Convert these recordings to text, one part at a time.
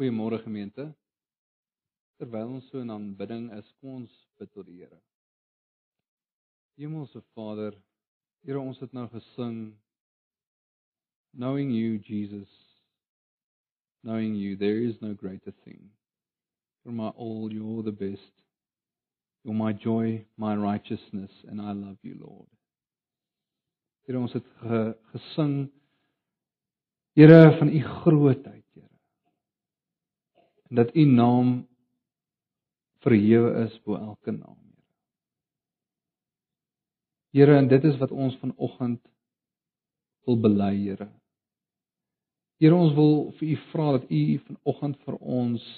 Goeiemôre gemeente. Terwyl ons so in aanbidding is, kom ons bid tot die Here. Hemelse Vader, Here ons het nou gesing Knowing you Jesus, knowing you there is no greater thing. You're my all, you're the best. You're my joy, my righteousness and I love you Lord. Here ons het ge, gesing Here van u grootheid, dat u naam verhewe is bo elke naam, Here. En dit is wat ons vanoggend wil bely, Here. Here, ons wil vir u vra dat u vanoggend vir ons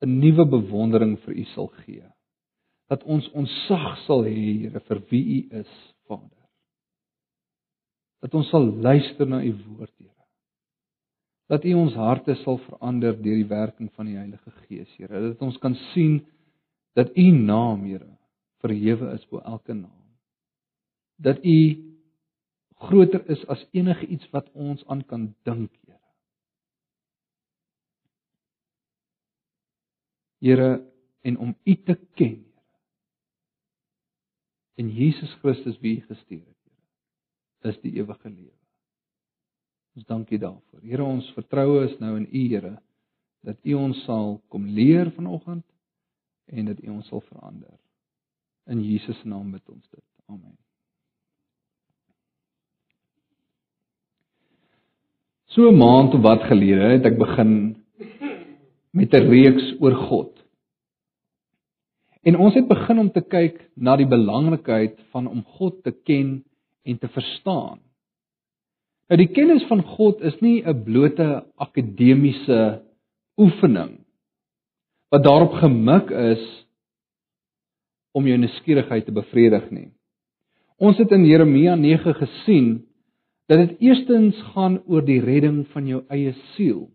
'n nuwe bewondering vir u sal gee. Dat ons onsag sal hê, Here, vir wie u is, Vader. Dat ons sal luister na u woord, Here dat U ons harte sal verander deur die werking van die Heilige Gees, Here. Dat ons kan sien dat U naam, Here, verhewe is bo elke naam. Dat U groter is as enige iets wat ons aan kan dink, Here. Here, en om U te ken, Here. En Jesus Christus wie U gestuur het, Here, is die ewige lewe. Ons dankie daarvoor. Here, ons vertroue is nou in U, Here, dat U ons sal kom leer vanoggend en dat U ons sal verander. In Jesus se naam bid ons dit. Amen. So 'n maand of wat gelede het ek begin met 'n reeks oor God. En ons het begin om te kyk na die belangrikheid van om God te ken en te verstaan. Nou die kennis van God is nie 'n blote akademiese oefening wat daarop gemik is om jou nuuskierigheid te bevredig nie. Ons het in Jeremia 9 gesien dat dit eerstens gaan oor die redding van jou eie siel.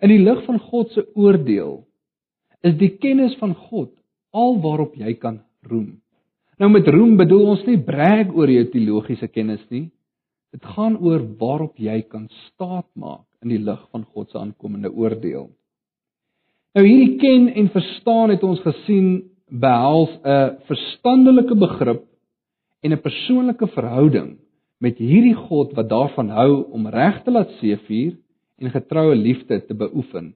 In die lig van God se oordeel is die kennis van God al waarop jy kan roem. Nou met roem bedoel ons nie brag oor jou teologiese kennis nie, Dit gaan oor waarop jy kan staatmaak in die lig van God se aankomende oordeel. Nou hierdie ken en verstaan het ons gesien behels 'n verstandelike begrip en 'n persoonlike verhouding met hierdie God wat daarvan hou om reg te laat seëvier en getroue liefde te beoefen.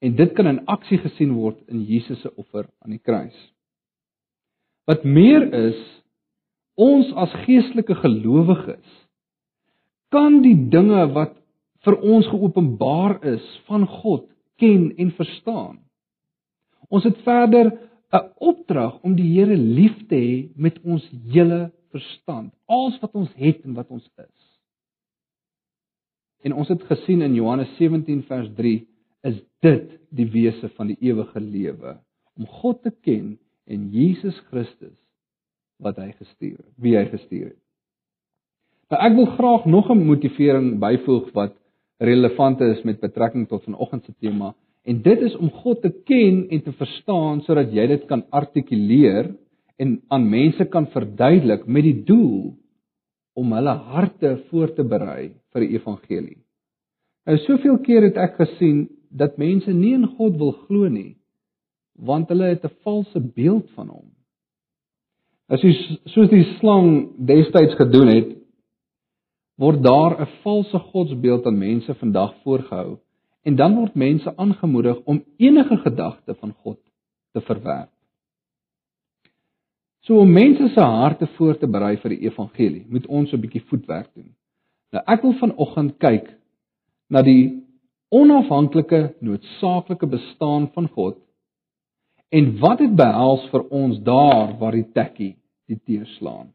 En dit kan in aksie gesien word in Jesus se offer aan die kruis. Wat meer is, ons as geestelike gelowiges kan die dinge wat vir ons geopenbaar is van God ken en verstaan. Ons het verder 'n opdrag om die Here lief te hê met ons hele verstand, alles wat ons het en wat ons is. En ons het gesien in Johannes 17 vers 3 is dit die wese van die ewige lewe om God te ken en Jesus Christus wat hy gestuur het, wie hy gestuur het. Nou ek wil graag nog 'n motivering byvoeg wat relevant is met betrekking tot vanoggend se tema en dit is om God te ken en te verstaan sodat jy dit kan artikuleer en aan mense kan verduidelik met die doel om hulle harte voor te berei vir die evangelie. Nou soveel keer het ek gesien dat mense nie in God wil glo nie want hulle het 'n valse beeld van hom. As jy soos die slang destyds gedoen het, word daar 'n valse godsbeeld aan mense vandag voorgehou en dan word mense aangemoedig om enige gedagte van God te verwerp. So om mense se harte voor te berei vir die evangelie, moet ons 'n bietjie voetwerk doen. Nou ek wil vanoggend kyk na die onafhanklike noodsaaklike bestaan van God en wat dit behels vir ons daar waar die tekkie die teer slaan.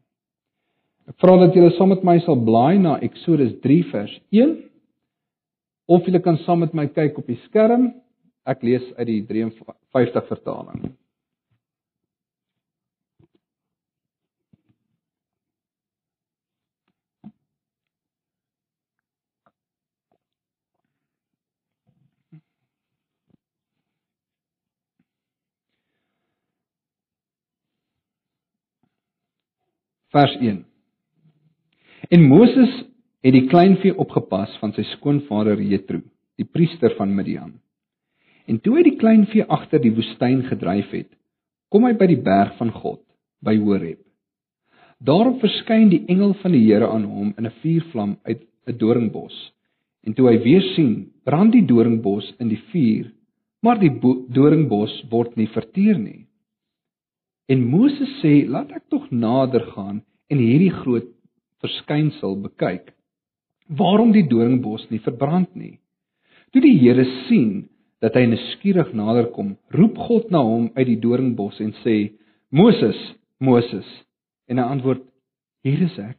Ek vra dat julle saam met my sal blaai na Eksodus 3 vers 1 of julle kan saam met my kyk op die skerm. Ek lees uit die 53 vertaling. Vers 1 En Moses het die kleinvee opgepas van sy skoonvader Jethro, die priester van Midian. En toe hy die klein vee agter die woestyn gedryf het, kom hy by die berg van God, by Horeb. Daarop verskyn die engel van die Here aan hom in 'n vuurvlam uit 'n doringbos. En toe hy weer sien, brand die doringbos in die vuur, maar die doringbos word nie verteer nie. En Moses sê, "Laat ek tog nader gaan en hierdie groot verskynsel bekyk. Waarom die doringbos nie verbrand nie?" Toe die Here sien dat hy nuuskierig naderkom, roep God na hom uit die doringbos en sê: "Moses, Moses." En hy antwoord: "Hier is ek."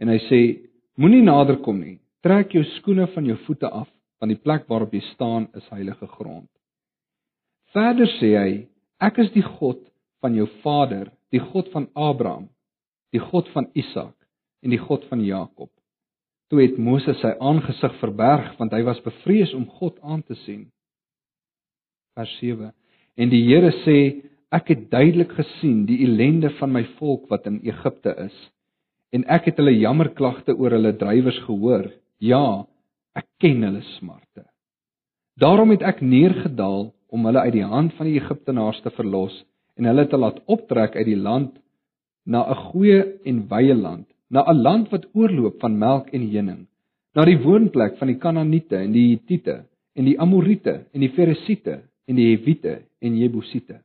En hy sê: "Moenie naderkom nie. Trek jou skoene van jou voete af, want die plek waarop jy staan is heilige grond." Verder sê hy: "Ek is die God van jou vader, die God van Abraham, die God van Isak en die God van Jakob." Toe het Moses sy aangesig verberg want hy was bevrees om God aan te sien vers 7. En die Here sê, ek het duidelik gesien die ellende van my volk wat in Egipte is. En ek het hulle jammerklagte oor hulle drywers gehoor. Ja, ek ken hulle smarte. Daarom het ek neergedaal om hulle uit die hand van die Egiptenaars te verlos en hulle te laat optrek uit die land na 'n goeie en wye land, na 'n land wat oorloop van melk en honing, na die woonplek van die Kanaaniete en die Hittite en die Amoriete en die Ferisiete en die Hewite en Jebusite.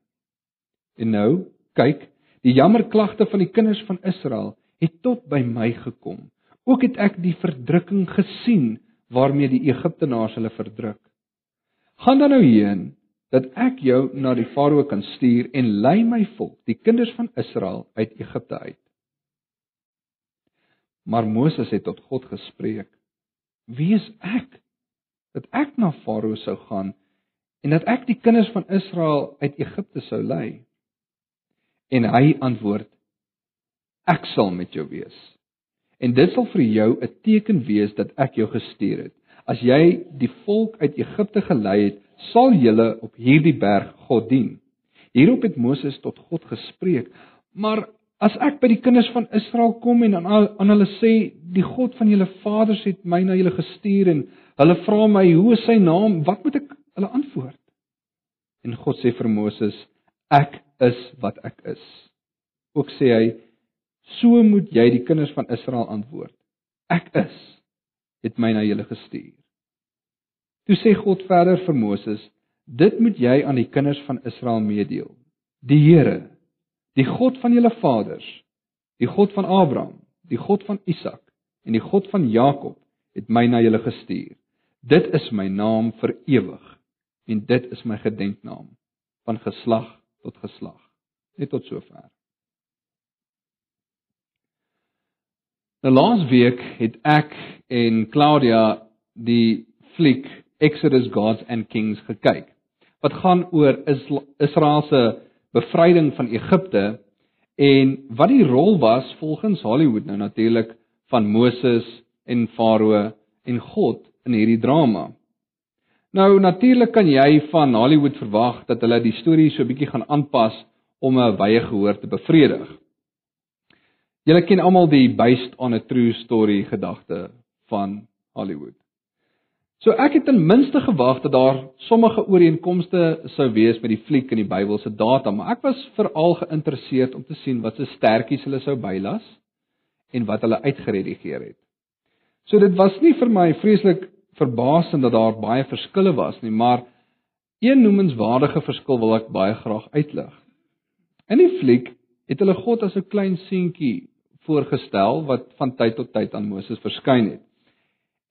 En nou, kyk, die jammerklagte van die kinders van Israel het tot by my gekom. Ook het ek die verdrukking gesien waarmee die Egiptenaars hulle verdruk. Gaan dan nou heen dat ek jou na die Farao kan stuur en lei my volk, die kinders van Israel uit Egipte uit. Maar Moses het tot God gespreek: Wie is ek dat ek na Farao sou gaan en dat ek die kinders van Israel uit Egipte sou lei. En hy antwoord: Ek sal met jou wees. En dit sal vir jou 'n teken wees dat ek jou gestuur het. As jy die volk uit Egipte gelei het, sal julle op hierdie berg God dien. Hierop het Moses tot God gespreek: Maar as ek by die kinders van Israel kom en aan aan hulle sê die God van julle vaders het my na julle gestuur en hulle vra my hoe is sy naam, wat moet ek hulle antwoord. En God sê vir Moses: Ek is wat ek is. Ook sê hy: So moet jy die kinders van Israel antwoord. Ek is het my na julle gestuur. Toe sê God verder vir Moses: Dit moet jy aan die kinders van Israel meedeel. Die Here, die God van julle vaders, die God van Abraham, die God van Isak en die God van Jakob het my na julle gestuur. Dit is my naam vir ewig en dit is my gedenknaam van geslag tot geslag net tot sover. Nou laas week het ek en Claudia die fliek Exodus Gods and Kings gekyk. Wat gaan oor Israel se bevryding van Egipte en wat die rol was volgens Hollywood nou natuurlik van Moses en Farao en God in hierdie drama. Nou natuurlik kan jy van Hollywood verwag dat hulle die storie so bietjie gaan aanpas om 'n wye gehoor te bevredig. Julle ken almal die based on a true story gedagte van Hollywood. So ek het ten minste gewag dat daar sommige ooreenkomste sou wees met die fliek in die Bybelse data, maar ek was veral geïnteresseerd om te sien wat se stertjies hulle sou bylas en wat hulle uitgeredigeer het. So dit was nie vir my vreeslik verbasend dat daar baie verskille was nie, maar een noemenswaardige verskil wil ek baie graag uitlig. In die fliek het hulle God as 'n klein seentjie voorgestel wat van tyd tot tyd aan Moses verskyn het.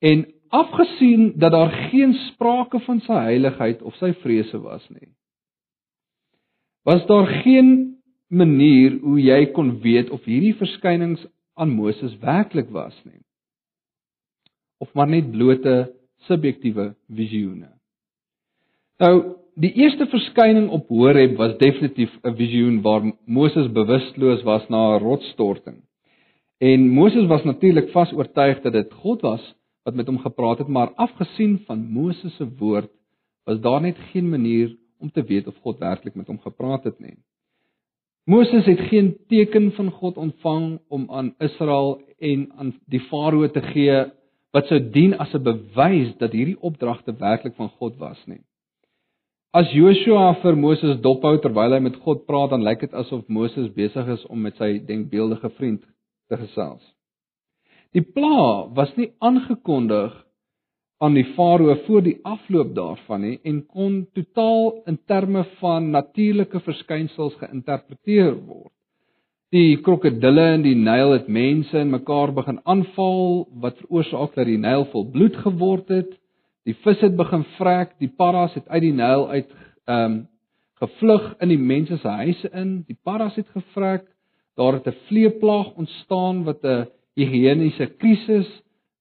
En afgesien dat daar geen sprake van sy heiligheid of sy vrese was nie, was daar geen manier hoe jy kon weet of hierdie verskynings aan Moses werklik was nie of maar net blote subjektiewe visioene. Nou, die eerste verskyning op Horeb was definitief 'n visioen waar Moses bewusteloos was na 'n rotsstorting. En Moses was natuurlik vas oortuig dat dit God was wat met hom gepraat het, maar afgesien van Moses se woord, was daar net geen manier om te weet of God werklik met hom gepraat het nie. Moses het geen teken van God ontvang om aan Israel en aan die Farao te gee wat sou dien as 'n bewys dat hierdie opdragte werklik van God was nie. As Joshua vir Moses dophou terwyl hy met God praat, dan lyk dit asof Moses besig is om met sy denkbeeldige vriend te gesels. Die pla was nie aangekondig aan die farao voor die afloop daarvan nie en kon totaal in terme van natuurlike verskynsels geïnterpreteer word. Die krokodille in die Nyl het mense in mekaar begin aanval wat veroorsaak dat die Nyl vol bloed geword het. Die vis het begin vrek, die paras het uit die Nyl uit ehm um, gevlug in die mense se huise in. Die paras het gevrek. Daar het 'n vleeplaag ontstaan wat 'n higieniese krisis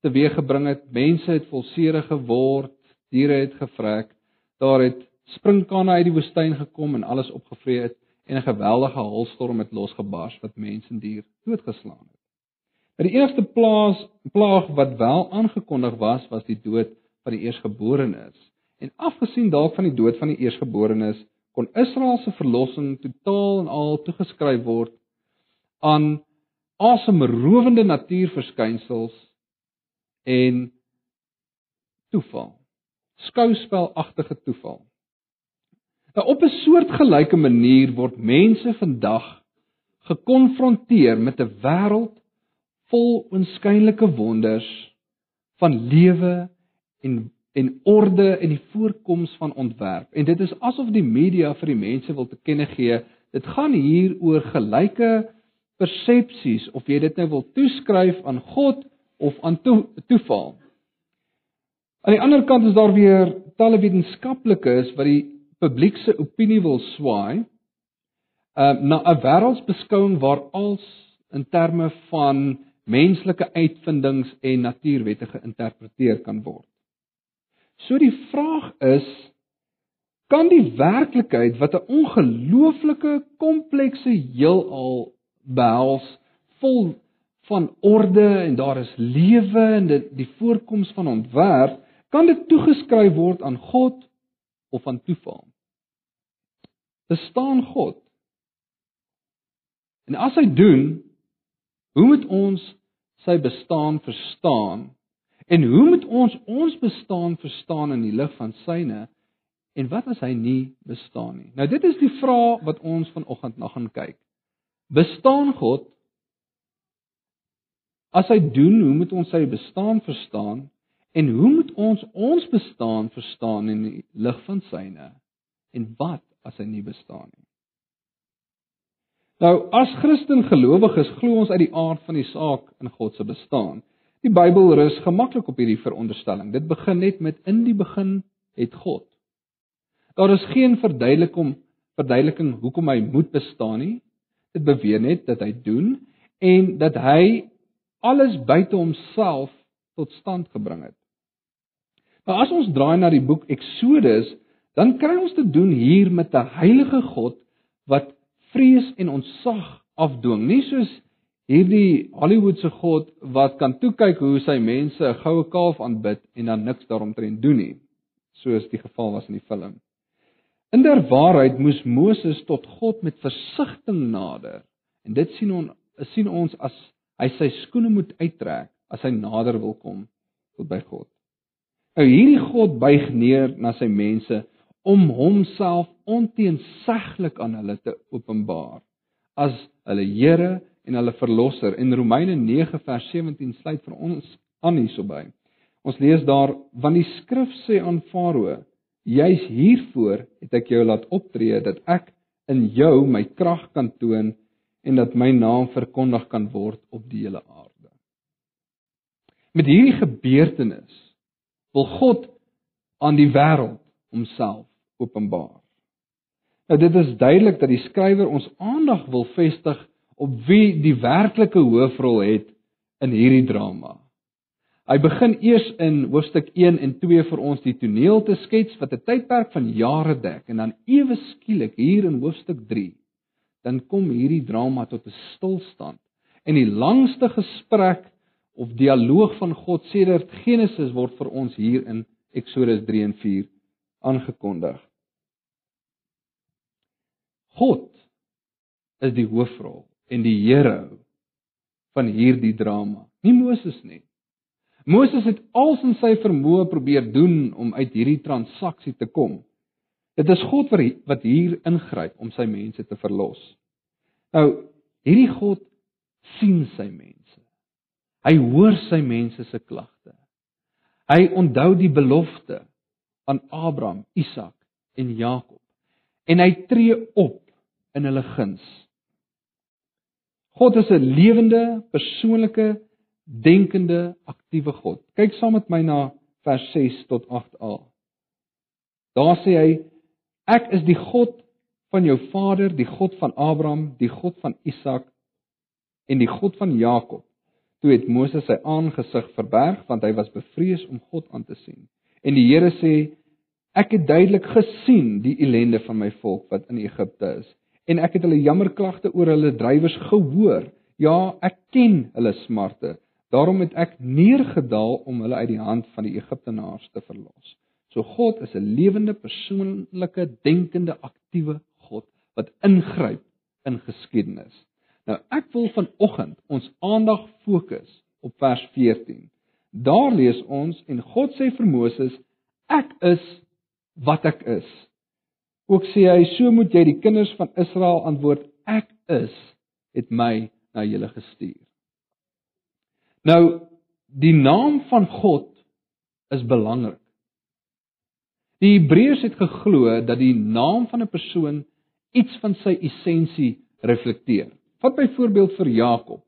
teweeggebring het. Mense het volsere geword, diere het gevrek. Daar het sprinkane uit die woestyn gekom en alles opgevreet het en 'n geweldige hailstorm het losgebars wat mense en dier doodgeslaan het. Maar die eerste plaas plaag wat wel aangekondig was, was die dood van die eersgeborenes. En afgesien dalk van die dood van die eersgeborenes, kon Israel se verlossing totaal en al toegeskryf word aan asemrowende natuurverskynsels en toeval. Skouspelagtige toeval. Nou op 'n soortgelyke manier word mense vandag gekonfronteer met 'n wêreld vol onskynlike wonders van lewe en en orde en die voorkoms van ontwerp. En dit is asof die media vir die mense wil te kenne gee, dit gaan hier oor gelyke persepsies of jy dit nou wil toeskryf aan God of aan to toeval. Aan die ander kant is daar weer talle wetenskaplikes wat die publiek se opinie wil swaai uh, na 'n wêreldsbeskouing waar als in terme van menslike uitvindings en natuurwette geïnterpreteer kan word. So die vraag is kan die werklikheid wat 'n ongelooflike komplekse heelal behels vol van orde en daar is lewe en dit die voorkoms van ontwerp kan dit toegeskryf word aan God of aan toeval. Bestaan God? En as hy doen, hoe moet ons sy bestaan verstaan? En hoe moet ons ons bestaan verstaan in die lig van syne? En wat as hy nie bestaan nie? Nou dit is die vraag wat ons vanoggend na gaan kyk. Bestaan God? As hy doen, hoe moet ons sy bestaan verstaan? En hoe moet ons ons bestaan verstaan in die lig van syne? En wat as hy nie bestaan nie? Nou, as Christen gelowiges glo ons uit die aard van die saak in God se bestaan. Die Bybel rus gemaklik op hierdie veronderstelling. Dit begin net met in die begin het God. Daar is geen verduideliking verduideliking hoekom hy moet bestaan nie. Dit beweer net dat hy doen en dat hy alles buite homself tot stand gebring het. Maar as ons draai na die boek Eksodus, dan kry ons te doen hier met 'n heilige God wat vrees en ontzag afdwing, nie soos hierdie Hollywoodse God wat kan toe kyk hoe sy mense 'n goue kalf aanbid en dan niks daaromtrent doen nie, soos die geval was in die film. In der waarheid moes Moses tot God met versigtiging nader. En dit sien ons sien ons as hy sy skoene moet uittrek as hy nader wil kom tot by God. Nou hierdie God buig neer na sy mense om homself onteenseglik aan hulle te openbaar as hulle Here en hulle verlosser. En Romeine 9 vers 17 sluit vir ons aan hierso by. Ons lees daar want die skrif sê aan Farao: "Juis hiervoor het ek jou laat optree dat ek in jou my krag kan toon en dat my naam verkondig kan word op die hele aarde." Met hierdie gebeurtenis wil God aan die wêreld homself openbaar. Nou dit is duidelik dat die skrywer ons aandag wil vestig op wie die werklike hoofrol het in hierdie drama. Hy begin eers in hoofstuk 1 en 2 vir ons die toneel te skets wat 'n tydperk van jare dek en dan ewe skielik hier in hoofstuk 3 dan kom hierdie drama tot 'n stilstand en die langste gesprek of dialoog van God sedert Genesis word vir ons hier in Eksodus 3 en 4 aangekondig. God is die hoofrol en die hero van hierdie drama, nie Moses nie. Moses het als in sy vermoë probeer doen om uit hierdie transaksie te kom. Dit is God wat hier ingryp om sy mense te verlos. Nou, hierdie God sien sy mense. Hy hoor sy mense se klagte. Hy onthou die belofte aan Abraham, Isak en Jakob en hy tree op in hulle guns. God is 'n lewende, persoonlike, denkende, aktiewe God. Kyk saam met my na vers 6 tot 8a. Daar sê hy: Ek is die God van jou vader, die God van Abraham, die God van Isak en die God van Jakob. Toe het Moses sy aangesig verberg want hy was bevrees om God aan te sien. En die Here sê: Ek het duidelik gesien die ellende van my volk wat in Egipte is en ek het hulle jammerklagte oor hulle drywers gehoor. Ja, ek ken hulle smarte. Daarom het ek neergedaal om hulle uit die hand van die Egiptenaars te verlos. So God is 'n lewende, persoonlike, denkende, aktiewe God wat ingryp in geskiedenis. Nou ek wil vanoggend ons aandag fokus op vers 14. Daar lees ons en God sê vir Moses: Ek is wat ek is. Ook sê hy: So moet jy die kinders van Israel antwoord: Ek is het my na julle gestuur. Nou die naam van God is belangrik. Die Hebreërs het geglo dat die naam van 'n persoon iets van sy essensie reflekteer. Vat byvoorbeeld vir Jakob.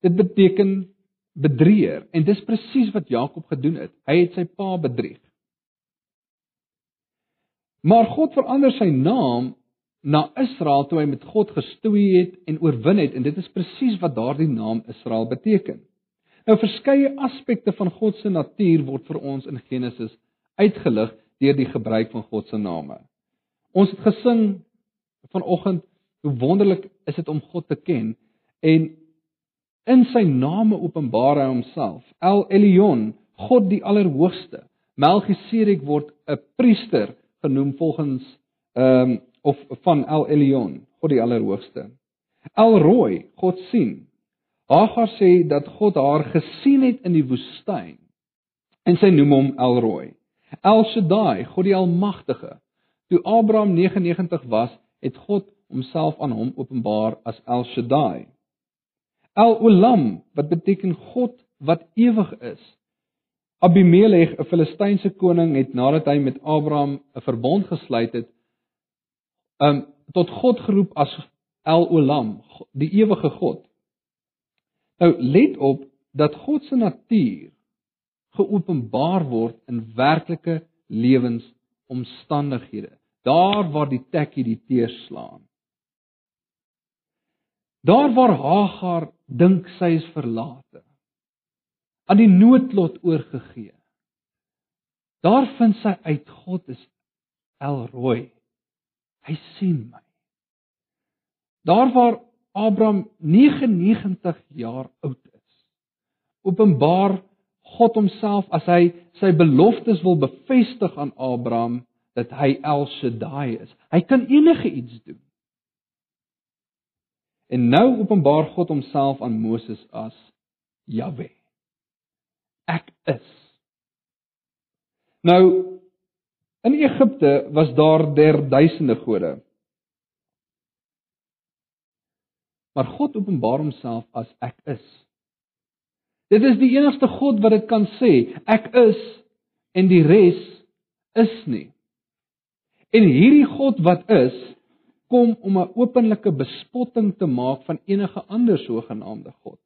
Dit beteken bedrieger en dis presies wat Jakob gedoen het. Hy het sy pa bedrieg. Maar God verander sy naam na Israel toe hy met God gestoei het en oorwin het en dit is presies wat daardie naam Israel beteken. Nou verskeie aspekte van God se natuur word vir ons in Genesis uitgelig deur die gebruik van God se name. Ons het gesing vanoggend Hoe wonderlik is dit om God te ken en in sy name openbaar hy homself. El Elyon, God die Allerhoogste. Melchisedek word 'n priester genoem volgens ehm um, of van El Elyon, God die Allerhoogste. El Roy, God sien. Hagar sê dat God haar gesien het in die woestyn en sy noem hom El Roy. El Shaddai, God die Almagtige. Toe Abraham 99 was, het God homself aan hom openbaar as El Shaddai. El Olam wat beteken God wat ewig is. Abimelech, 'n Filistynse koning, het nadat hy met Abraham 'n verbond gesluit het, um tot God geroep as El Olam, die ewige God. Nou let op dat God se natuur geopenbaar word in werklike lewensomstandighede. Daar waar die tekkie die teer slaan. Daar waar Hagar dink sy is verlate, aan die noodlot oorgegee. Daar vind sy uit God is Elroy. Hy sien my. Daar waar Abraham 99 jaar oud is, openbaar God homself as hy sy beloftes wil bevestig aan Abraham dat hy El Shaddai is. Hy kan enige iets doen. En nou openbaar God homself aan Moses as Jahwe. Ek is. Nou in Egipte was daar derduisende gode. Maar God openbaar homself as ek is. Dit is die enigste God wat dit kan sê, ek is en die res is nie. En hierdie God wat is, kom om 'n openlike bespotting te maak van enige ander sogenaamde god.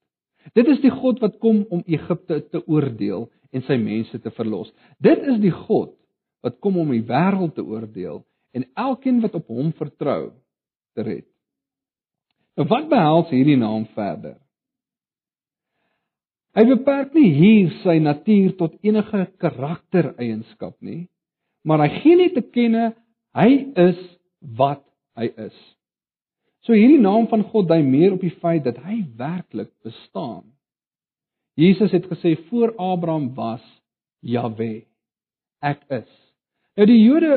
Dit is die God wat kom om Egipte te oordeel en sy mense te verlos. Dit is die God wat kom om die wêreld te oordeel en elkeen wat op hom vertrou te red. Nou wat behels hierdie naam verder? Hy beperk nie hier sy natuur tot enige karaktereienskap nie, maar hy gee net te kenne hy is wat hy is. So hierdie naam van God dui meer op die feit dat hy werklik bestaan. Jesus het gesê voor Abraham was Jahwe. Ek is. Nou die Jode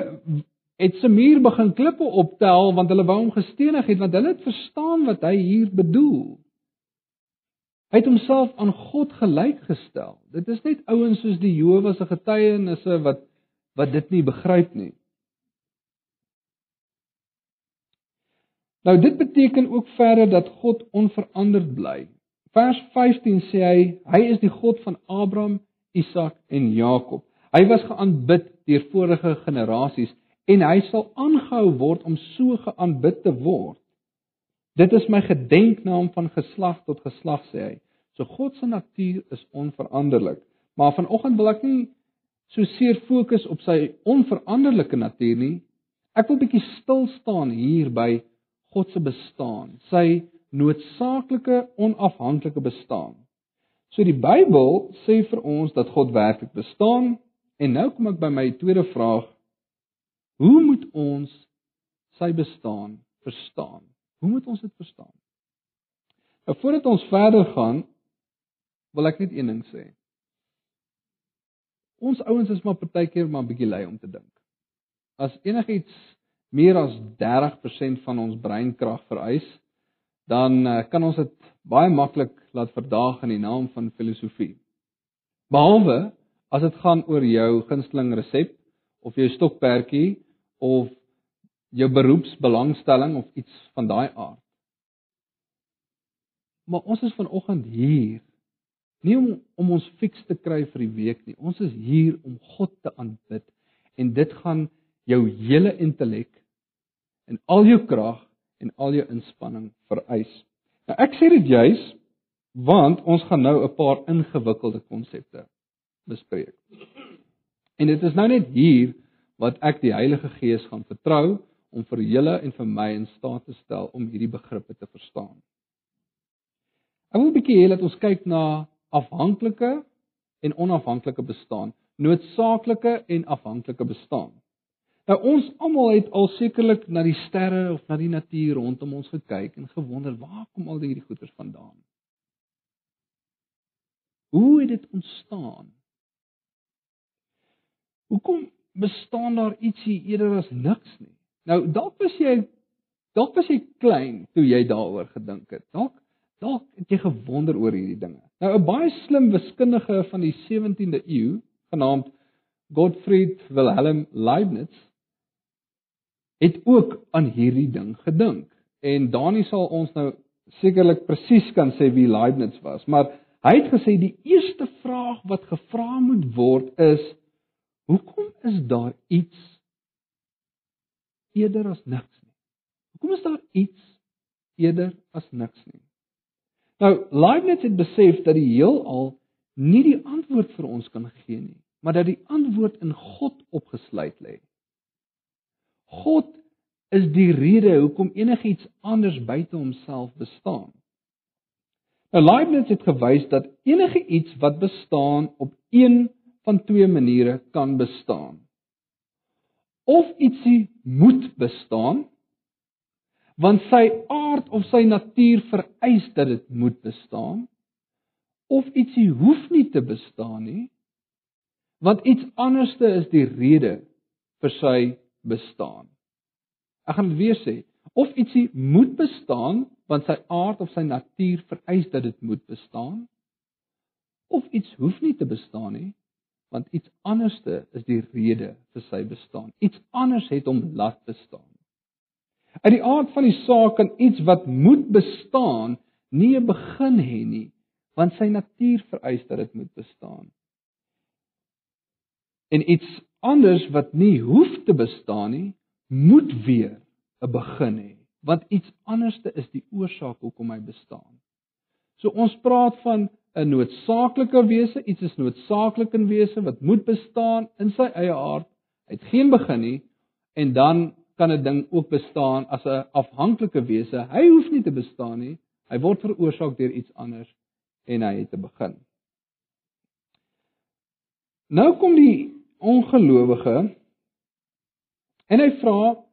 het se muur begin klippe optel want hulle wou hom gestenig het want hulle het verstaan wat hy hier bedoel. Hy het homself aan God gelyk gestel. Dit is net ouens soos die Jowe se getuienisse wat wat dit nie begryp nie. Nou dit beteken ook verder dat God onveranderd bly. Vers 15 sê hy, hy is die God van Abraham, Isak en Jakob. Hy was geaanbid deur vorige generasies en hy sal aangehou word om so geaanbid te word. Dit is my gedenknaam van geslag tot geslag sê hy. So God se natuur is onveranderlik. Maar vanoggend wil ek nie so seer fokus op sy onveranderlike natuur nie. Ek wil bietjie stil staan hier by God se bestaan, sy noodsaaklike onafhanklike bestaan. So die Bybel sê vir ons dat God werklik bestaan en nou kom ek by my tweede vraag. Hoe moet ons sy bestaan verstaan? Hoe moet ons dit verstaan? Nou voordat ons verder gaan, wil ek net een ding sê. Ons ouens is maar partykeer maar 'n bietjie lui om te dink. As enigiets meer as 30% van ons breinkrag vereis, dan uh, kan ons dit baie maklik laat verdaag in die naam van filosofie. Behalwe as dit gaan oor jou gunsteling resep of jou stokperdjie of jou beroepsbelangstelling of iets van daai aard. Maar ons is vanoggend hier nie om om ons fiks te kry vir die week nie. Ons is hier om God te aanbid en dit gaan jou hele intellek en al jou krag en al jou inspanning vereis. Nou ek sê dit juis want ons gaan nou 'n paar ingewikkelde konsepte bespreek. En dit is nou net hier wat ek die Heilige Gees gaan vertrou om vir julle en vir my in staat te stel om hierdie begrippe te verstaan. Ek wil 'n bietjie hê dat ons kyk na afhanklike en onafhanklike bestaan, noodsaaklike en afhanklike bestaan. Nou ons almal het al sekerlik na die sterre of na die natuur rondom ons gekyk en gewonder waar kom al hierdie goeters vandaan? Hoe het dit ontstaan? Hoekom bestaan daar ietsie eerder as niks nie? Nou dalk was jy dalk was jy klein toe jy daaroor gedink het. Dalk dalk het jy gewonder oor hierdie dinge. Nou 'n baie slim wiskundige van die 17de eeu, genaamd Gottfried Wilhelm Leibniz, het ook aan hierdie ding gedink. En Dani sal ons nou sekerlik presies kan sê wie Leibniz was, maar hy het gesê die eerste vraag wat gevra moet word is hoekom is daar iets eerder as niks nie? Hoekom is daar iets eerder as niks nie? Nou Leibniz het besef dat die heelal nie die antwoord vir ons kan gee nie, maar dat die antwoord in God opgesluit lê. God is die rede hoekom enigiets anders buite homself bestaan. Nou Leibniz het gewys dat enige iets wat bestaan op een van twee maniere kan bestaan. Of ietsie moet bestaan want sy aard of sy natuur vereis dat dit moet bestaan of ietsie hoef nie te bestaan nie want iets anderste is die rede vir sy bestaan. Ek gaan weer sê, of ietsie moet bestaan want sy aard of sy natuur vereis dat dit moet bestaan, of iets hoef nie te bestaan nie want iets anderste is die rede vir sy bestaan. Iets anders het hom laat bestaan. Uit die aard van die saak kan iets wat moet bestaan nie 'n begin hê nie, want sy natuur vereis dat dit moet bestaan. En iets anders wat nie hoef te bestaan nie, moet weer 'n begin hê, want iets anderste is die oorsaak hoekom hy bestaan. So ons praat van 'n noodsaaklike wese, iets is noodsaaklik in wese wat moet bestaan in sy eie aard. Hy het geen begin nie en dan kan 'n ding ook bestaan as 'n afhanklike wese. Hy hoef nie te bestaan nie. Hy word veroorsaak deur iets anders en hy het 'n begin. Nou kom die ongelowige en hy vra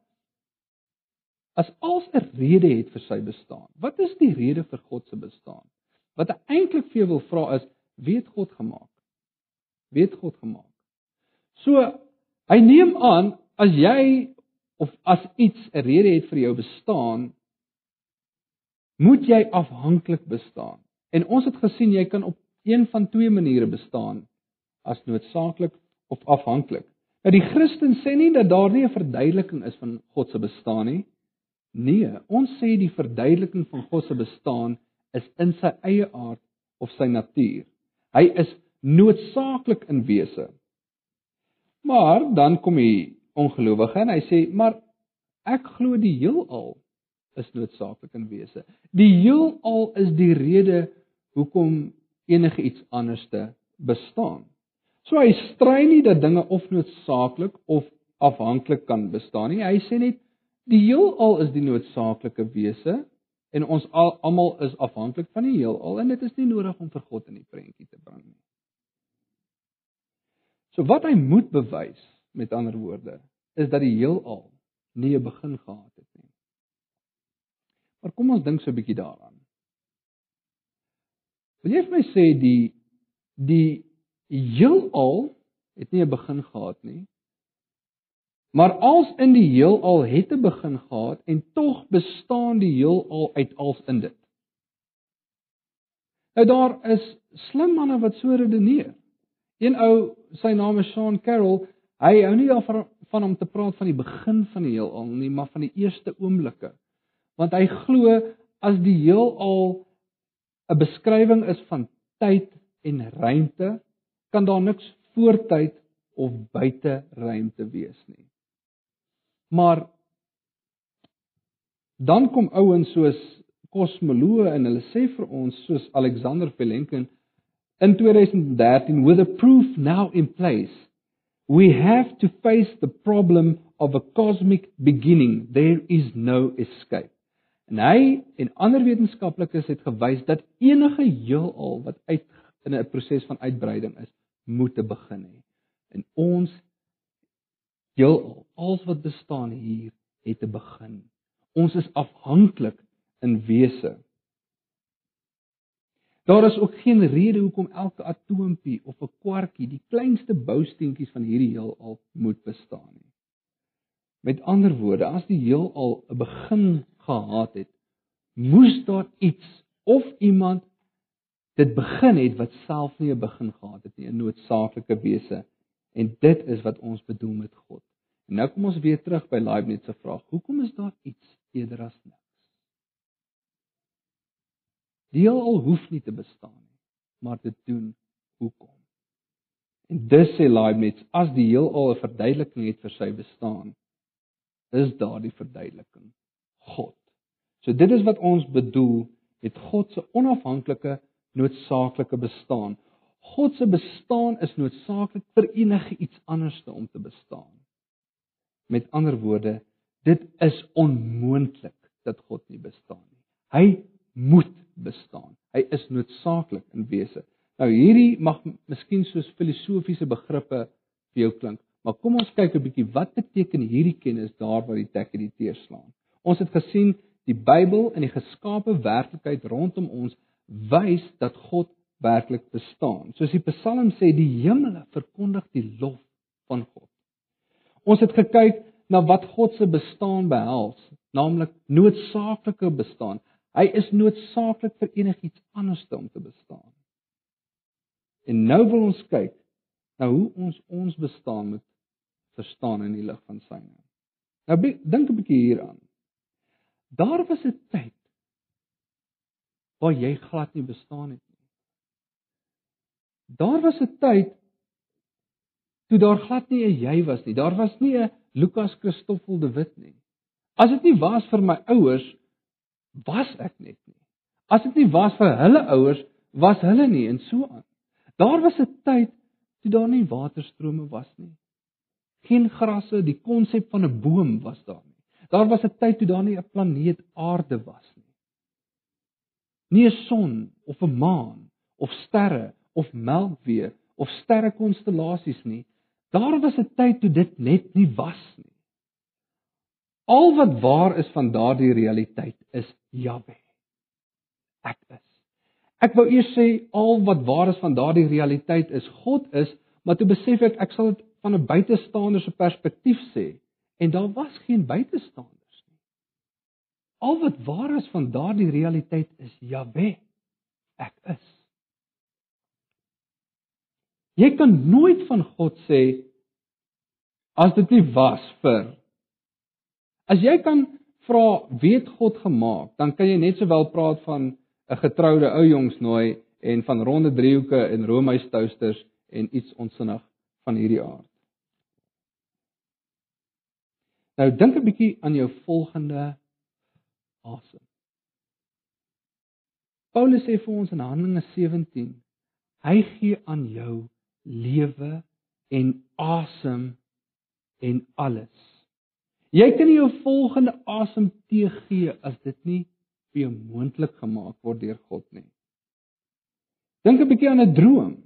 as als 'n rede het vir sy bestaan. Wat is die rede vir God se bestaan? Wat hy eintlik vir jou wil vra is, weet God gemaak? Weet God gemaak? So hy neem aan as jy of as iets 'n rede het vir jou bestaan, moet jy afhanklik bestaan. En ons het gesien jy kan op een van twee maniere bestaan as noodsaaklik of afhanklik. Nou die Christen sê nie dat daar nie 'n verduideliking is van God se bestaan nie. Nee, ons sê die verduideliking van God se bestaan is in sy eie aard of sy natuur. Hy is noodsaaklik in wese. Maar dan kom die ongelowige en hy sê, "Maar ek glo die heelal is noodsaaklik in wese. Die heelal is die rede hoekom enige iets anderste bestaan." So hy stry nie dat dinge of noodsaaklik of afhanklik kan bestaan nie. Hy sê net die heelal is die noodsaaklike wese en ons almal is afhanklik van die heelal en dit is nie nodig om vir God in die prentjie te bring nie. So wat hy moet bewys, met ander woorde, is dat die heelal nie 'n begin gehad het nie. Maar kom ons dink so 'n bietjie daaraan. Wil jy vir my sê die die heelal het nie 'n begin gehad nie? Maar als in die heelal het 'n begin gehad en tog bestaan die heelal uit als in dit. Nou daar is slim manne wat so redeneer. Een ou, sy naam is Sean Carroll, hy hou nie daarvan van om te praat van die begin van die heelal nie, maar van die eerste oomblikke. Want hy glo as die heelal 'n beskrywing is van tyd en ruimte, kan daar niks voor tyd of buite ruimte wees nie. Maar dan kom ouens soos kosmoloë en hulle sê vir ons soos Alexander Vilenkin In 2013, with a proof now in place, we have to face the problem of a cosmic beginning. There is no escape. En hy en ander wetenskaplikes het gewys dat enige heelal wat uit in 'n proses van uitbreiding is, moet 'n begin hê. En ons heelal, alles wat bestaan hier, het 'n begin. Ons is afhanklik in wese Daar is ook geen rede hoekom elke atoompie of 'n kwarkie, die kleinste bousteentjies van hierdie heelal moet bestaan nie. Met ander woorde, as die heelal 'n begin gehad het, moes daar iets of iemand dit begin het wat self nie 'n begin gehad het nie, 'n noodsaaklike wese. En dit is wat ons bedoel met God. En nou kom ons weer terug by Leibniz se vraag: Hoekom is daar iets eerder as niks? Die heelal hoef nie te bestaan nie, maar dit doen hoekom. En dis sê Leibniz, as die heelal 'n verduideliking het vir sy bestaan, is daardie verduideliking God. So dit is wat ons bedoel met God se onafhanklike noodsaaklike bestaan. God se bestaan is noodsaaklik vir enige iets anderste om te bestaan. Met ander woorde, dit is onmoontlik dat God nie bestaan nie. Hy moet bestaan. Hy is noodsaaklik in wese. Nou hierdie mag miskien soos filosofiese begrippe vir jou klink, maar kom ons kyk 'n bietjie wat beteken hierdie kennis daar waar die tekke die teerslaan. Ons het gesien die Bybel en die geskape werklikheid rondom ons wys dat God werklik bestaan. Soos die Psalm sê, die hemele verkondig die lof van God. Ons het gekyk na wat God se bestaan behels, naamlik noodsaaklike bestaan. Hy is noodsaaklik vir enigiets anders om te bestaan. En nou wil ons kyk na hoe ons ons bestaan moet verstaan in die lig van sy naam. Nou dink 'n bietjie hieraan. Daar was 'n tyd waar jy glad nie bestaan het. Daar was 'n tyd toe daar glad nie 'n jy was nie. Daar was nie 'n Lukas Christoffel de Wit nie. As dit nie was vir my ouers was ek net nie. As dit nie was vir hulle ouers, was hulle nie en so aan. Daar was 'n tyd toe daar nie waterstrome was nie. Geen grasse, die konsep van 'n boom was daar nie. Daar was 'n tyd toe daar nie 'n planeet Aarde was nie. Nie 'n son of 'n maan of sterre of melkweg of sterrekonstellasies nie. Daar was 'n tyd toe dit net nie was nie. Al wat waar is van daardie realiteit is Jahwe. Ek is. Ek wou eers sê al wat waar is van daardie realiteit is God is, maar toe besef ek ek sal dit van 'n buitestander se perspektief sê en daar was geen buitestanders nie. Al wat waar is van daardie realiteit is Jahwe. ek is. Jy kan nooit van God sê as dit nie was vir As jy kan vra weet God gemaak, dan kan jy net sowel praat van 'n getroude ou jongs nooi en van ronde driehoeke en roomys toasters en iets onsinnig van hierdie aard. Nou dink 'n bietjie aan jou volgende asem. Paulus sê vir ons in Handelinge 17, hy gee aan jou lewe en asem en alles. Jy kan nie jou volgende asem teëgee as dit nie vir jou moontlik gemaak word deur God nie. Dink 'n bietjie aan 'n droom.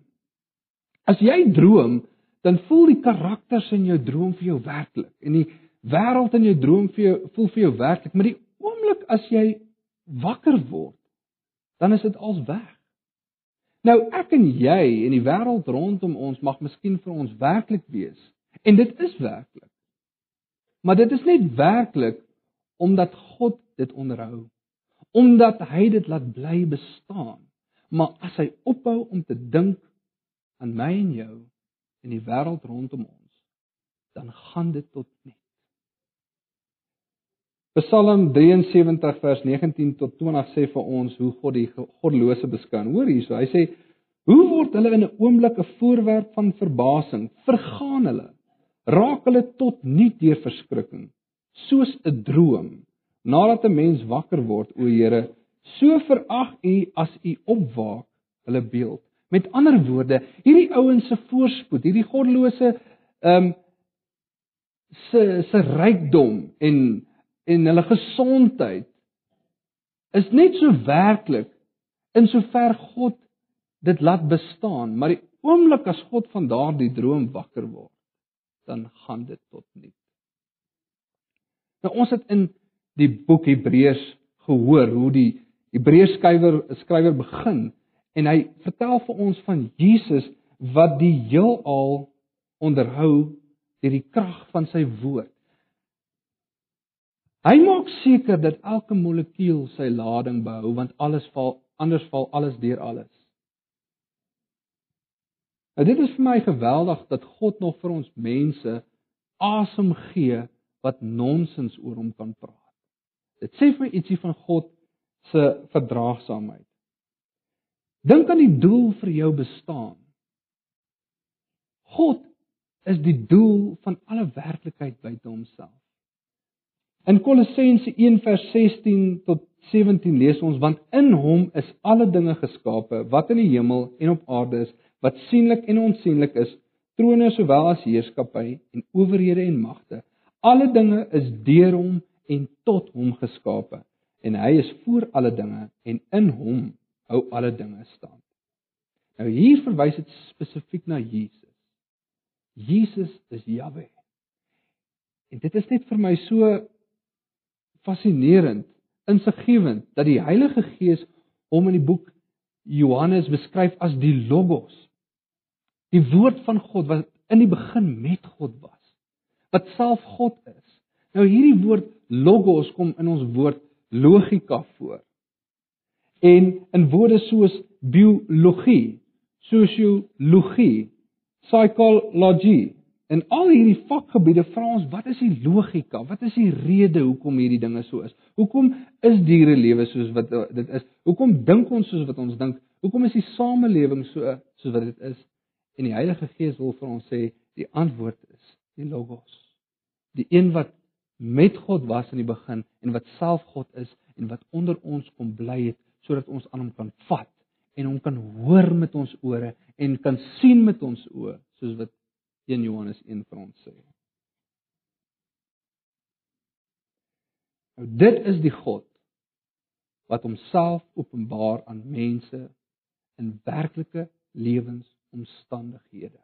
As jy droom, dan voel die karakters in jou droom vir jou werklik en die wêreld in jou droom vir jou voel vir jou werklik, maar die oomblik as jy wakker word, dan is dit als weg. Nou ek en jy en die wêreld rondom ons mag miskien vir ons werklik wees en dit is werklik. Maar dit is net werklik omdat God dit onderhou. Omdat hy dit laat bly bestaan. Maar as hy ophou om te dink aan my en jou en die wêreld rondom ons, dan gaan dit tot niks. Psalm 73 vers 19 tot 20 sê vir ons hoe God die goddelose beskou. Hoor hierso, hy sê: "Hoe word hulle in 'n oomblik 'n voorwerp van verbasing? Vergaan hulle, raak hulle tot nie deur verskrikking, soos 'n droom. Nadat 'n mens wakker word, o Here, so verag U as U opwaak hulle beeld." Met ander woorde, hierdie ouens se voorspoed, hierdie goddelose ehm um, se se rykdom en en hulle gesondheid is net so werklik in sover God dit laat bestaan, maar die oomblik as God van daardie droom wakker word, dan gaan dit tot niet. Nou ons het in die boek Hebreërs gehoor hoe die Hebreërs skrywer skrywer begin en hy vertel vir ons van Jesus wat die heelal onderhou deur die krag van sy woord. Hy maak seker dat elke molekuul sy lading behou want alles val anders val alles deur alles. Nou dit is vir my geweldig dat God nog vir ons mense asem gee wat nonsens oor hom kan praat. Dit sê vir my ietsie van God se verdraagsaamheid. Dink aan die doel vir jou bestaan. God is die doel van alle werklikheid buite homself. In Kolossense 1:16 tot 17 lees ons want in hom is alle dinge geskape wat in die hemel en op aarde is wat sienlik en onsienlik is trone sowel as heerskappy en owerhede en magte. Alle dinge is deur hom en tot hom geskape en hy is voor alle dinge en in hom hou alle dinge stand. Nou hier verwys dit spesifiek na Jesus. Jesus is Jahwe en dit is net vir my so fascinerend, insiggewend dat die Heilige Gees hom in die boek Johannes beskryf as die Logos. Die woord van God wat in die begin met God was, wat self God is. Nou hierdie woord Logos kom in ons woord logika voor. En in woorde soos biologie, sosiologie, psigologie, In al hierdie vakgebiede vra ons wat is die logika? Wat is die rede hoekom hierdie dinge so is? Hoekom is diere lewe soos wat uh, dit is? Hoekom dink ons soos wat ons dink? Hoekom is die samelewing so soos wat dit is? En die Heilige Gees wil vir ons sê die antwoord is die logos. Die een wat met God was in die begin en wat self God is en wat onder ons kom bly het sodat ons aan hom kan vat en hom kan hoor met ons ore en kan sien met ons oë soos wat 1 Johannes 1 vir ons sê. Nou dit is die God wat homself openbaar aan mense in werklike lewensomstandighede.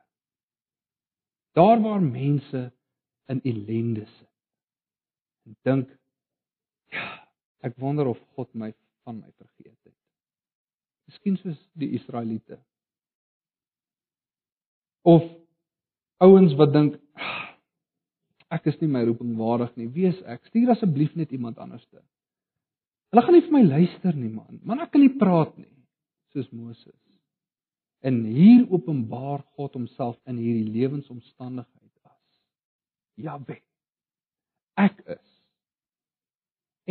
Daar waar mense in ellende sit. En dink ja, ek wonder of God my van my vergeet het. Miskien soos die Israeliete. Of ouens wat dink ek is nie my roeping waardig nie. Wie is ek? Stuur asseblief net iemand anderste. Hulle gaan nie vir my luister nie, man. Man, ek kan nie praat nie. soos Moses. En hier openbaar God homself in hierdie lewensomstandigheid as Jahwe. Ek is.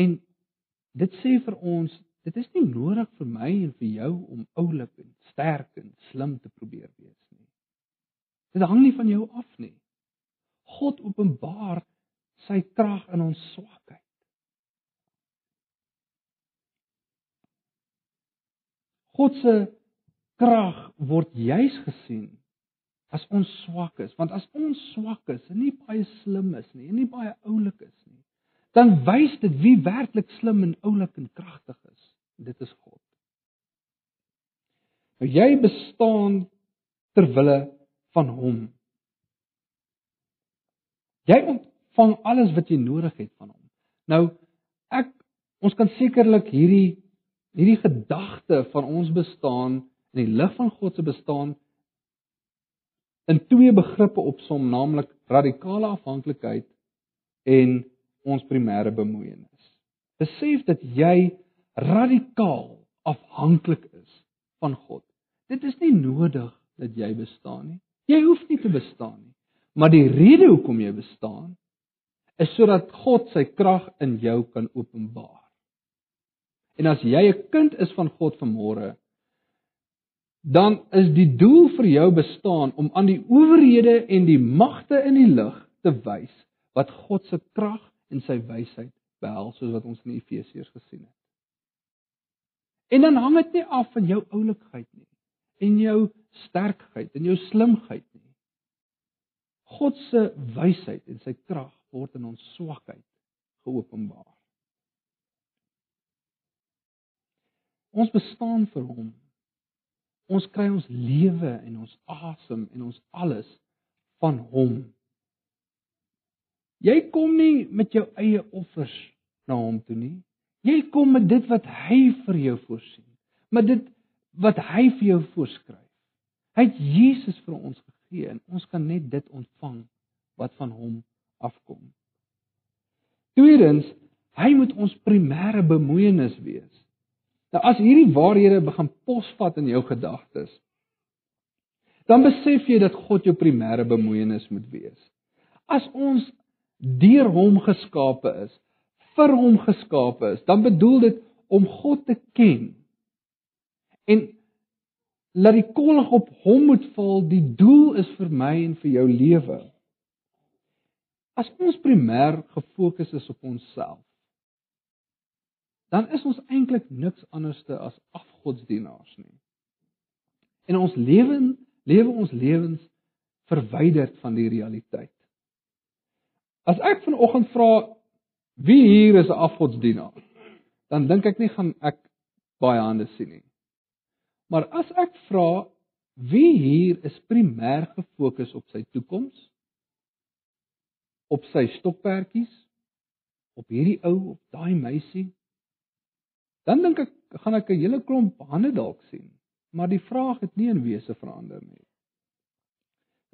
En dit sê vir ons, dit is nie nodig vir my en vir jou om oulik en sterk en slim te probeer wees. Dit hang nie van jou af nie. God openbaar sy krag in ons swakheid. God se krag word juis gesien as ons swak is, want as ons swak is en nie baie slim is nie, en nie baie oulik is nie, dan wys dit wie werklik slim en oulik en kragtig is. Dit is God. Nou jy bestaan ter wille van hom. Jy ontvang alles wat jy nodig het van hom. Nou ek ons kan sekerlik hierdie hierdie gedagte van ons bestaan in die lig van God se bestaan in twee begrippe opsom, naamlik radikale afhanklikheid en ons primêre bemoeienis. Besef dat jy radikaal afhanklik is van God. Dit is nie nodig dat jy bestaan nie. Jy hoef nie te bestaan nie. Maar die rede hoekom jy bestaan is sodat God sy krag in jou kan openbaar. En as jy 'n kind is van God vanmôre, dan is die doel vir jou bestaan om aan die owerhede en die magte in die lig te wys wat God se krag en sy wysheid behels soos wat ons in Efesiërs gesien het. En dan hang dit nie af van jou oulikheid nie en jou sterkheid en jou slimheid nie. God se wysheid en sy krag word in ons swakheid geopenbaar. Ons bestaan vir hom. Ons kry ons lewe en ons asem en ons alles van hom. Jy kom nie met jou eie offers na hom toe nie. Jy kom met dit wat hy vir jou voorsien. Met dit wat hy vir jou voorskryf. Hy het Jesus vir ons gegee en ons kan net dit ontvang wat van hom afkom. Tweedens, hy moet ons primêre bemoeienis wees. Nou as hierdie waarhede begin posvat in jou gedagtes, dan besef jy dat God jou primêre bemoeienis moet wees. As ons deur hom geskape is, vir hom geskape is, dan bedoel dit om God te ken. En laat die kollig op hom moet val, die doel is vir my en vir jou lewe. As ons primêr gefokus is op onsself, dan is ons eintlik niks anderste as afgodsdienaars nie. En ons lewe lewe ons lewens verwyderd van die realiteit. As ek vanoggend vra wie hier is 'n afgodsdienaar, dan dink ek nie gaan ek baie hande sien nie. Maar as ek vra wie hier is primêr gefokus op sy toekoms, op sy stokperdjies, op hierdie ou, op daai meisie, dan dink ek gaan ek 'n hele klomp hande dalk sien, maar die vraag het nie in wese verander nie.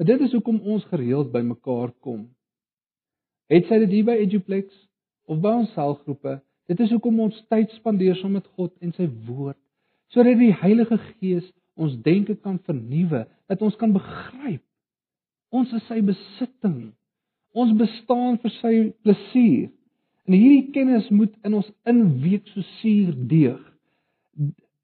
En dit is hoekom ons gereeld by mekaar kom. Het sy dit hier by Eduplex of by ons selgroepe? Dit is hoekom ons tyd spandeer saam met God en sy woord, sodat die Heilige Gees ons denke kan vernuwe, dat ons kan begryp ons is sy besitting. Ons bestaan vir sy plesier. En hierdie kennis moet in ons inweek so suur deeg.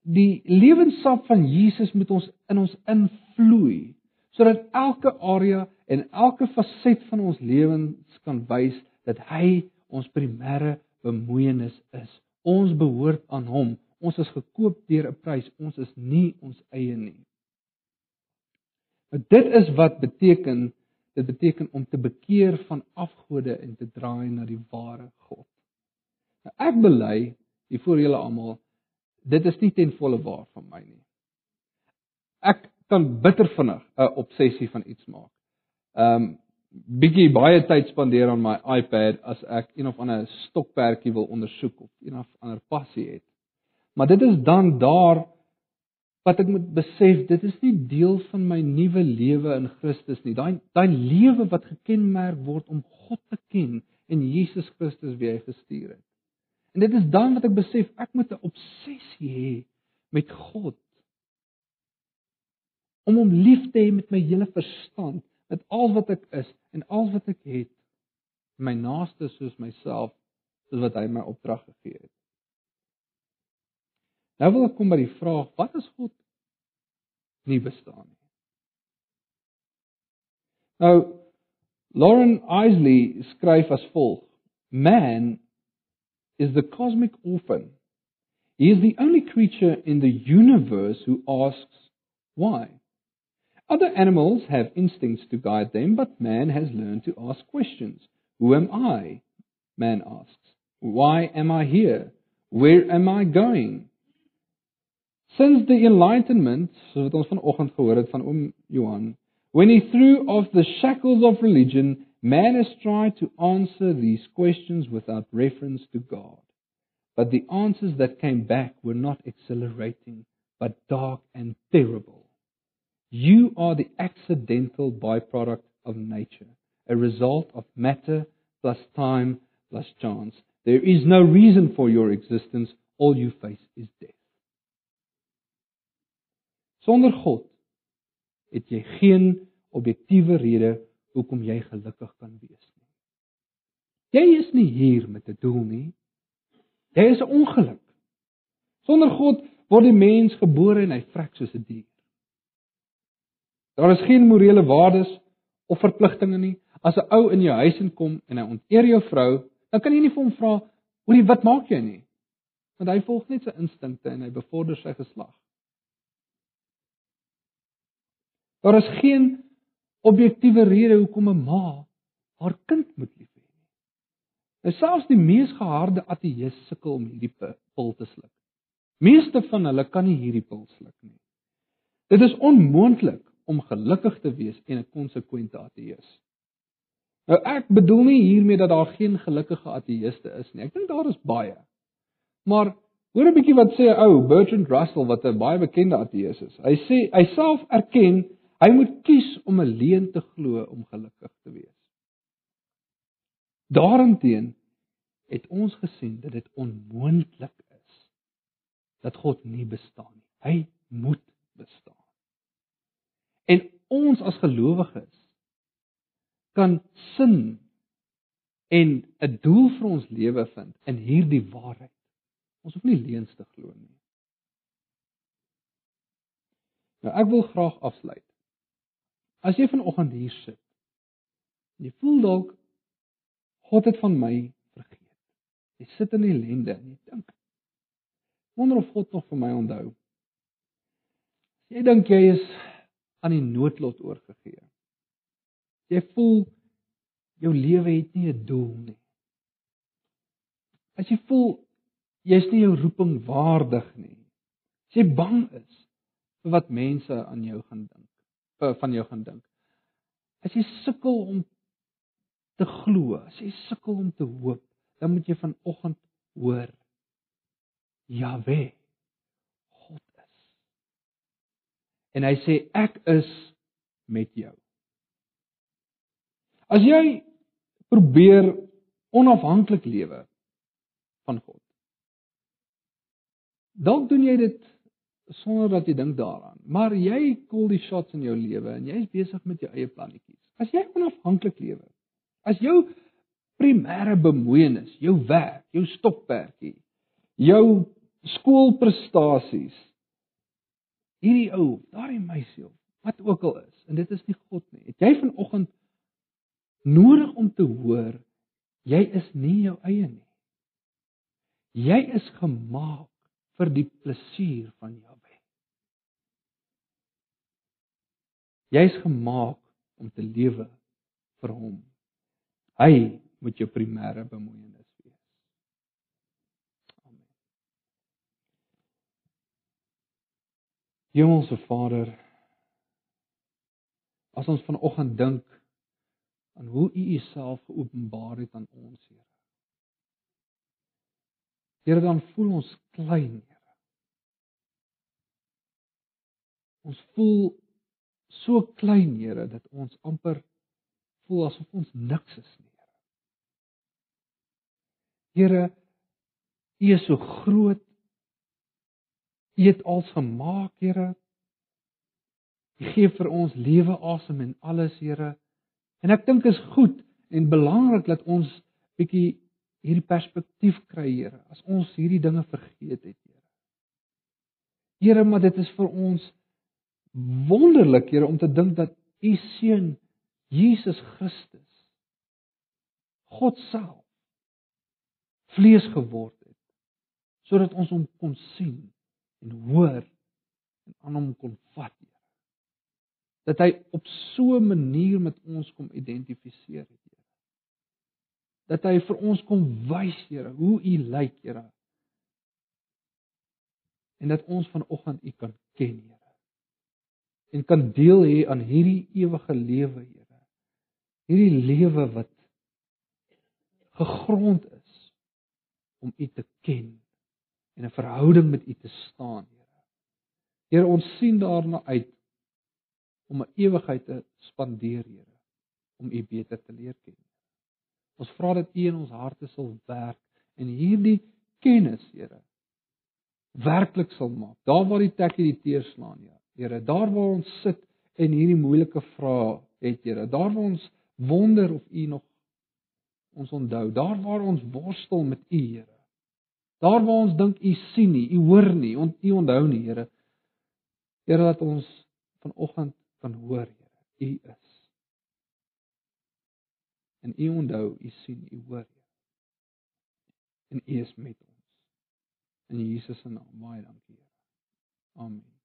Die lewenssap van Jesus moet ons in ons invloei sodat elke area en elke faset van ons lewens kan wys dat hy ons primêre bemoeienis is. Ons behoort aan hom. Ons is gekoop deur 'n prys. Ons is nie ons eie nie. Dit is wat beteken Dit beteken om te bekeer van afgode en te draai na die ware God. Nou ek bely hier voor julle almal, dit is nie ten volle waar van my nie. Ek kan bitter vinnig 'n obsessie van iets maak. Um bietjie baie tyd spandeer aan my iPad as ek een of ander stokperdjie wil ondersoek of een of ander passie het. Maar dit is dan daar wat ek moet besef, dit is nie deel van my nuwe lewe in Christus nie. Daai daai lewe wat gekenmerk word om God te ken en Jesus Christus wie hy gestuur het. En dit is dan wat ek besef ek moet 'n obsessie hê met God om hom lief te hê met my hele verstand, met al wat ek is en al wat ek het, my naaste soos myself, soos wat hy my opdrag gegee het. Nou wil ek kom by die vraag, wat as God nie bestaan nie? Nou Lauren Isley skryf as volg: Man is the cosmic orphan. He is the only creature in the universe who asks why. Other animals have instincts to guide them, but man has learned to ask questions. Who am I? Man asks. Why am I here? Where am I going? Since the enlightenment, soos wat ons vanoggend gehoor het van oom Johan, when he threw off the shackles of religion, man has tried to answer these questions without reference to God. But the answers that came back were not exhilarating, but dark and terrible. You are the accidental byproduct of nature, a result of matter plus time plus chance. There is no reason for your existence. All you face is death. Sonder God het jy geen objektiewe rede hoekom jy gelukkig kan wees nie. Jy is nie hier met 'n doel nie. Jy is 'n ongeluk. Sonder God word die mens gebore en hy vrek soos 'n dier. Daar is geen morele waardes of verpligtinge nie. As 'n ou in jou huis inkom en hy onteer jou vrou, dan kan jy nie vir hom vra, "Hoerie, wat maak jy nie?" Want hy volg net sy instinkte en hy bevorder sy geslag. Daar is geen objektiewe rede hoekom 'n ma haar kind moet lief hê nie. Nou selfs die mees geharde ateïs sukkel om hierdie pil te sluk. Meeste van hulle kan nie hierdie pil sluk nie. Dit is onmoontlik om gelukkig te wees en 'n konsekwente ateïs. Nou ek bedoel nie hiermee dat daar geen gelukkige ateïste is nie. Ek dink daar is baie. Maar hoor 'n bietjie wat sê 'n ou Bertrand Russell wat 'n baie bekende ateïs is. Hy sê hy self erken hy moet kies om 'n leuen te glo om gelukkig te wees. Daarenteen het ons gesien dat dit onmoontlik is dat God nie bestaan nie. Hy moet bestaan. En ons as gelowiges kan sin en 'n doel vir ons lewe vind in hierdie waarheid. Ons hoef nie leuns te glo nie. Nou ek wil graag afsluit. As jy vanoggend hier sit, jy voel dalk God het van my vergeet. Jy sit in ellende en jy dink wonder of God nog vir my onthou. Jy dink jy is aan die noodlot oorgegee. Jy voel jou lewe het nie 'n doel nie. As jy voel jy's nie jou roeping waardig nie. As jy bang is vir wat mense aan jou gaan dink, van jou gaan dink. As jy sukkel om te glo, as jy sukkel om te hoop, dan moet jy vanoggend hoor Jahwe God is. En hy sê ek is met jou. As jy probeer onafhanklik lewe van God. Dalk doen jy dit sonder dat jy dink daaraan, maar jy call die shots in jou lewe en jy is besig met jou eie plannetjies. As jy onafhanklik lewe, as jou primêre bemoeienis, jou werk, jou stokperdjie, jou skoolprestasies hierdie ou, daardie meisie, wat ook al is, en dit is nie God nie. Het jy vanoggend nodig om te hoor jy is nie jou eie nie. Jy is gemaak vir die plesier van Jahwe. Jy's gemaak om te lewe vir hom. Hy moet jou primêre bemoeienis wees. Amen. Hemelse Vader, as ons vanoggend dink aan hoe u uself geopenbaar het aan ons, Here. Here, dan voel ons klein, Here. Ons voel so klein, Here, dat ons amper voel asof ons niks is nie, Here. Here, U is so groot. U het alles gemaak, Here. U gee vir ons lewe, asem en alles, Here. En ek dink is goed en belangrik dat ons bietjie hierdie perspektief kry, Here, as ons hierdie dinge vergeet het, Here. Here, maar dit is vir ons wonderlik, Here, om te dink dat U seun Jesus Christus God self vlees geword het sodat ons hom kon sien en hoor en aan hom kon vat, Here dat hy op so 'n manier met ons kom identifiseer het, Here. Dat hy vir ons kom wys, Here, hoe U lyk, Here. En dat ons vanoggend U kan ken, Here. En kan deel hê aan hierdie ewige lewe, Here. Hierdie lewe wat gegrond is om U te ken en 'n verhouding met U te staan, Here. Here, ons sien daarna uit om 'n ewigheid te spandeer, Here, om U beter te leer ken. Ons vra dat U in ons harte sal werk en hierdie kennis, Here, werklik sal maak. Daar waar die tekkie die teer slaan, ja. Here, daar waar ons sit en hierdie moeilike vrae het, Here, daar waar ons wonder of U nog ons onthou, daar waar ons worstel met U, Here. Daar waar ons dink U sien nie, U hoor nie, U onthou nie, Here. Here dat ons vanoggend kan hoor, Here, U is. En U onthou, U sien, U hoor. En U is met ons. In Jesus se naam, baie dankie, Here. Amen.